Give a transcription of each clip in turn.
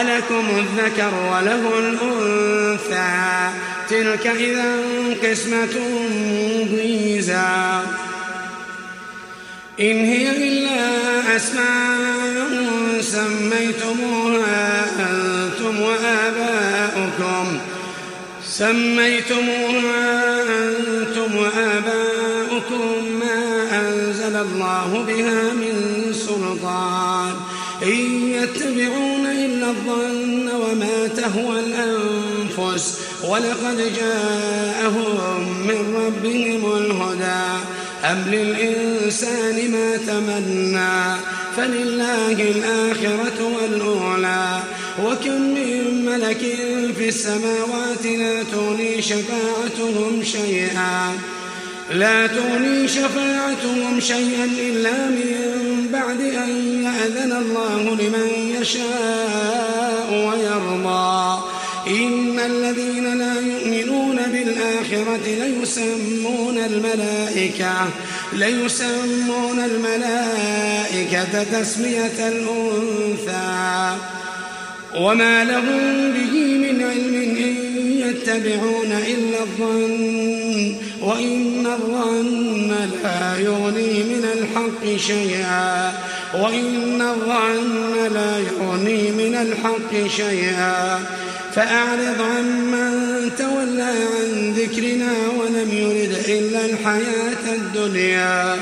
ألكم الذكر وله الأنثى. تلك إذا قسمة ضيزى. إن هي إلا أسماء سميتموها أنتم وآباؤكم. سميتموها أنتم وآباؤكم ما أنزل الله بها من سلطان. إن يتبعون إلا الظن وما تهوى الأنفس ولقد جاءهم من ربهم الهدى. أم للإنسان ما تمنى؟ فلله الآخرة والأولى. وكم من ملك في السماوات لا تغني شفاعتهم شيئا. لا تغني شفاعتهم شيئا إلا من بعد أن يأذن الله لمن يشاء ويرضى. إن الذين لا يؤمنون بالآخرة ليسمون الملائكة ليسمون الملائكة تسمية الأنثى. وما لهم به من علم إن يتبعون إلا الظن وإن الظن لا يغني من الحق شيئا وإن الظن لا يغني من الحق شيئا. فأعرض عمن تولى عن ذكرنا ولم يرد إلا الحياة الدنيا.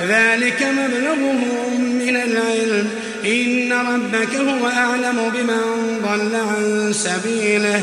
ذلك مبلغهم من العلم. إن ربك هو أعلم بمن ضل عن سبيله.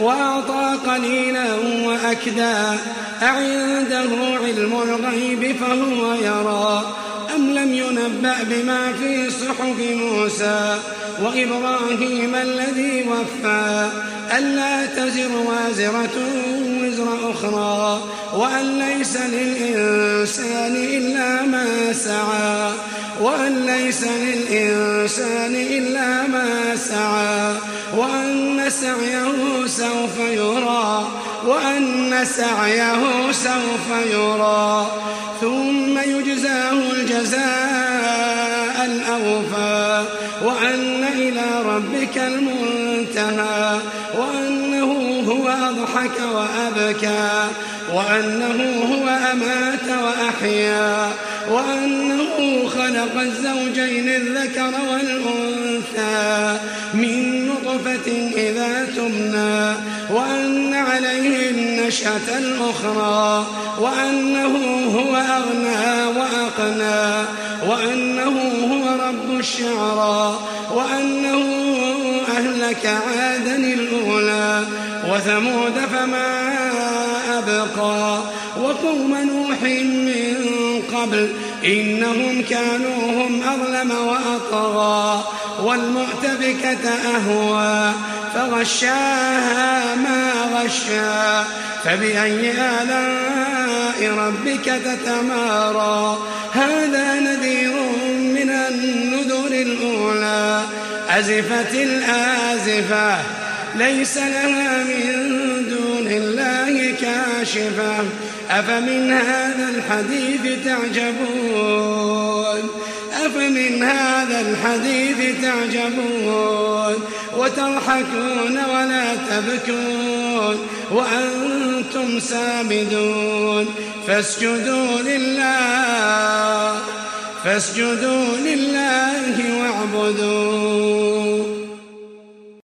وأعطى قليلا وأكدى أعنده علم الغيب فهو يرى أم لم ينبأ بما في صحف موسى؟ وإبراهيم الذي وفى ألا تزر وازرة وزر أخرى؟ وأن ليس للإنسان إلا ما سعى وأن ليس للإنسان إلا ما سعى وأن سعيه سوف يرى وأن سعيه سوف يرى ثم يجزاه الجزاء الأوفى وأن إلى ربك المنتهى وأنه هو أضحك وأبكى وأنه هو أمات وأحيا وأنه خلق الزوجين الذكر والأنثى من نطفة إذا تمنى وأن عليه النشأة الأخرى وأنه هو أغنى وأقنى وأنه هو رب الشعرى وأنه أهلك عادا الأولى وثمود فما أبقى وقوم نوح من قبل إنهم كانوا هم أظلم وأطغى والمؤتفكة أهوى فغشاها ما غشا فبأي آلاء ربك تتمارى؟ هذا نذير من النذر الأولى. أزفت الآزفة ليس لها من دون الله. كاشفة. أفمن هذا الحديث تعجبون؟ أفمن هذا الحديث تعجبون؟ وتضحكون ولا تبكون؟ وأنتم سامدون. فاسجدوا لله فاسجدوا لله واعبدوا